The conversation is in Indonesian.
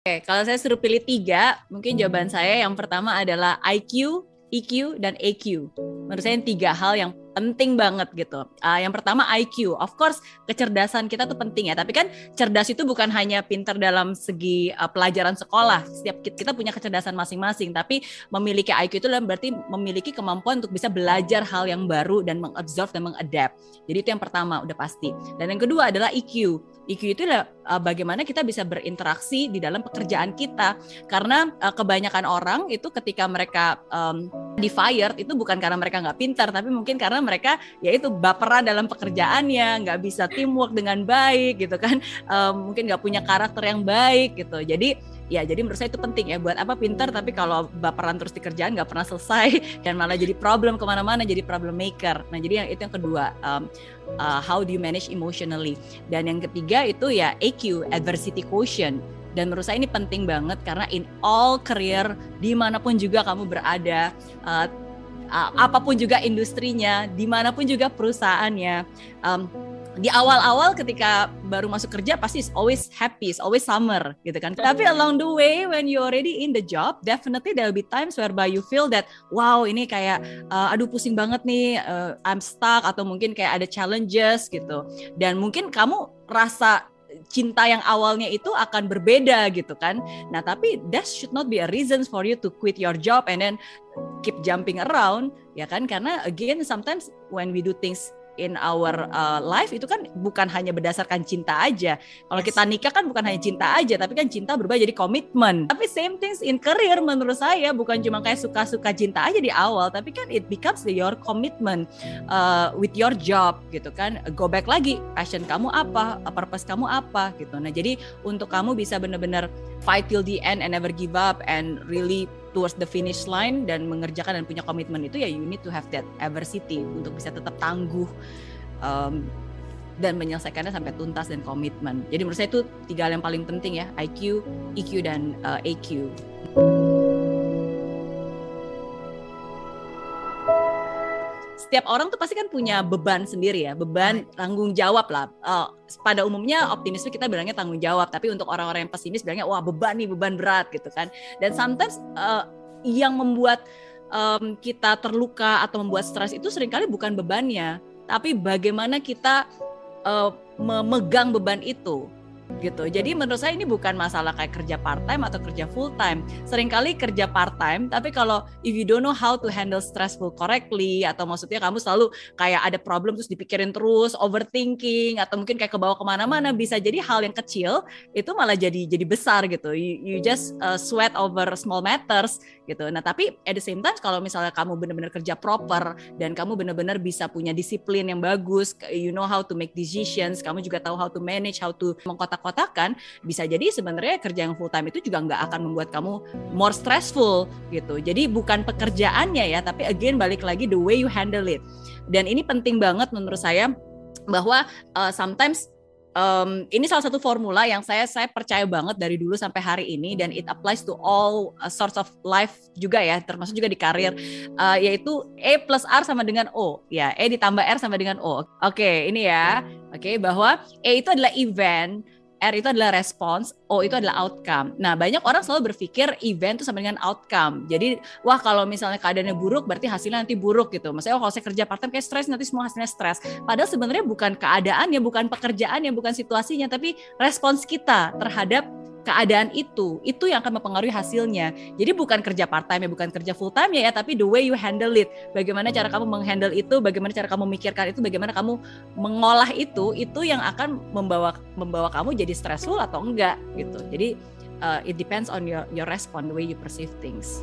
Oke, kalau saya suruh pilih tiga, mungkin jawaban saya yang pertama adalah IQ, EQ, dan AQ. Menurut saya tiga hal yang penting banget gitu. Uh, yang pertama IQ, of course kecerdasan kita tuh penting ya. Tapi kan cerdas itu bukan hanya pinter dalam segi uh, pelajaran sekolah. Setiap kita punya kecerdasan masing-masing. Tapi memiliki IQ itu berarti memiliki kemampuan untuk bisa belajar hal yang baru dan mengabsorb dan mengadapt. Jadi itu yang pertama udah pasti. Dan yang kedua adalah EQ. EQ itu uh, bagaimana kita bisa berinteraksi di dalam pekerjaan kita. Karena uh, kebanyakan orang itu ketika mereka um, di fired itu bukan karena mereka nggak pintar, tapi mungkin karena mereka yaitu baperan dalam pekerjaannya, nggak bisa teamwork dengan baik gitu kan, um, mungkin nggak punya karakter yang baik gitu. Jadi ya jadi menurut saya itu penting ya. Buat apa? Pintar tapi kalau baperan terus di kerjaan nggak pernah selesai dan malah jadi problem ke mana-mana jadi problem maker. Nah jadi yang itu yang kedua. Um, uh, how do you manage emotionally? Dan yang ketiga itu ya AQ adversity quotient. Dan menurut saya ini penting banget karena in all career di mana pun juga kamu berada uh, uh, apa pun juga industrinya di mana pun juga perusahaannya um, di awal-awal ketika baru masuk kerja pasti is always happy, is always summer gitu kan. Tapi along the way when you already in the job, definitely there will be times whereby you feel that wow ini kayak uh, aduh pusing banget nih, uh, I'm stuck atau mungkin kayak ada challenges gitu. Dan mungkin kamu rasa cinta yang awalnya itu akan berbeda gitu kan. Nah, tapi that should not be a reason for you to quit your job and then keep jumping around ya kan karena again sometimes when we do things in our uh, life itu kan bukan hanya berdasarkan cinta aja. Kalau yes. kita nikah kan bukan hanya cinta aja, tapi kan cinta berubah jadi komitmen. Tapi same things in career menurut saya bukan cuma kayak suka-suka cinta aja di awal, tapi kan it becomes your commitment uh, with your job gitu kan. Go back lagi, passion kamu apa, purpose kamu apa gitu. Nah jadi untuk kamu bisa benar-benar fight till the end and never give up and really towards the finish line dan mengerjakan dan punya komitmen itu ya you need to have that adversity untuk bisa tetap tangguh um, dan menyelesaikannya sampai tuntas dan komitmen. Jadi menurut saya itu tiga hal yang paling penting ya, IQ, EQ dan uh, AQ. Setiap orang tuh pasti kan punya beban sendiri ya, beban tanggung jawab lah. Uh, pada umumnya optimisme kita bilangnya tanggung jawab, tapi untuk orang-orang yang pesimis bilangnya wah beban nih, beban berat gitu kan. Dan sometimes uh, yang membuat um, kita terluka atau membuat stres itu sering kali bukan bebannya, tapi bagaimana kita uh, memegang beban itu gitu. Jadi menurut saya ini bukan masalah kayak kerja part time atau kerja full time. Seringkali kerja part time, tapi kalau if you don't know how to handle stressful correctly atau maksudnya kamu selalu kayak ada problem terus dipikirin terus, overthinking atau mungkin kayak ke bawah ke mana-mana bisa jadi hal yang kecil itu malah jadi jadi besar gitu. You, you just uh, sweat over small matters gitu. Nah tapi at the same time kalau misalnya kamu benar-benar kerja proper dan kamu benar-benar bisa punya disiplin yang bagus, you know how to make decisions, kamu juga tahu how to manage, how to mengkotak kotak-kotakan bisa jadi sebenarnya kerja yang full time itu juga nggak akan membuat kamu more stressful gitu. Jadi bukan pekerjaannya ya, tapi again balik lagi the way you handle it. Dan ini penting banget menurut saya bahwa uh, sometimes um, ini salah satu formula yang saya saya percaya banget dari dulu sampai hari ini dan it applies to all uh, sorts of life juga ya termasuk juga di karir uh, yaitu E plus R sama dengan O ya E ditambah R sama dengan O oke okay, ini ya oke okay, bahwa E itu adalah event R itu adalah response, O itu adalah outcome. Nah, banyak orang selalu berpikir event itu sama dengan outcome. Jadi, wah kalau misalnya keadaannya buruk, berarti hasilnya nanti buruk gitu. Maksudnya, oh, kalau saya kerja part time kayak stres, nanti semua hasilnya stres. Padahal sebenarnya bukan keadaannya, bukan pekerjaannya, bukan situasinya, tapi respons kita terhadap keadaan itu itu yang akan mempengaruhi hasilnya. Jadi bukan kerja part time ya, bukan kerja full time ya, ya, tapi the way you handle it. Bagaimana cara kamu menghandle itu, bagaimana cara kamu memikirkan itu, bagaimana kamu mengolah itu, itu yang akan membawa membawa kamu jadi stressful atau enggak gitu. Jadi uh, it depends on your your response, the way you perceive things.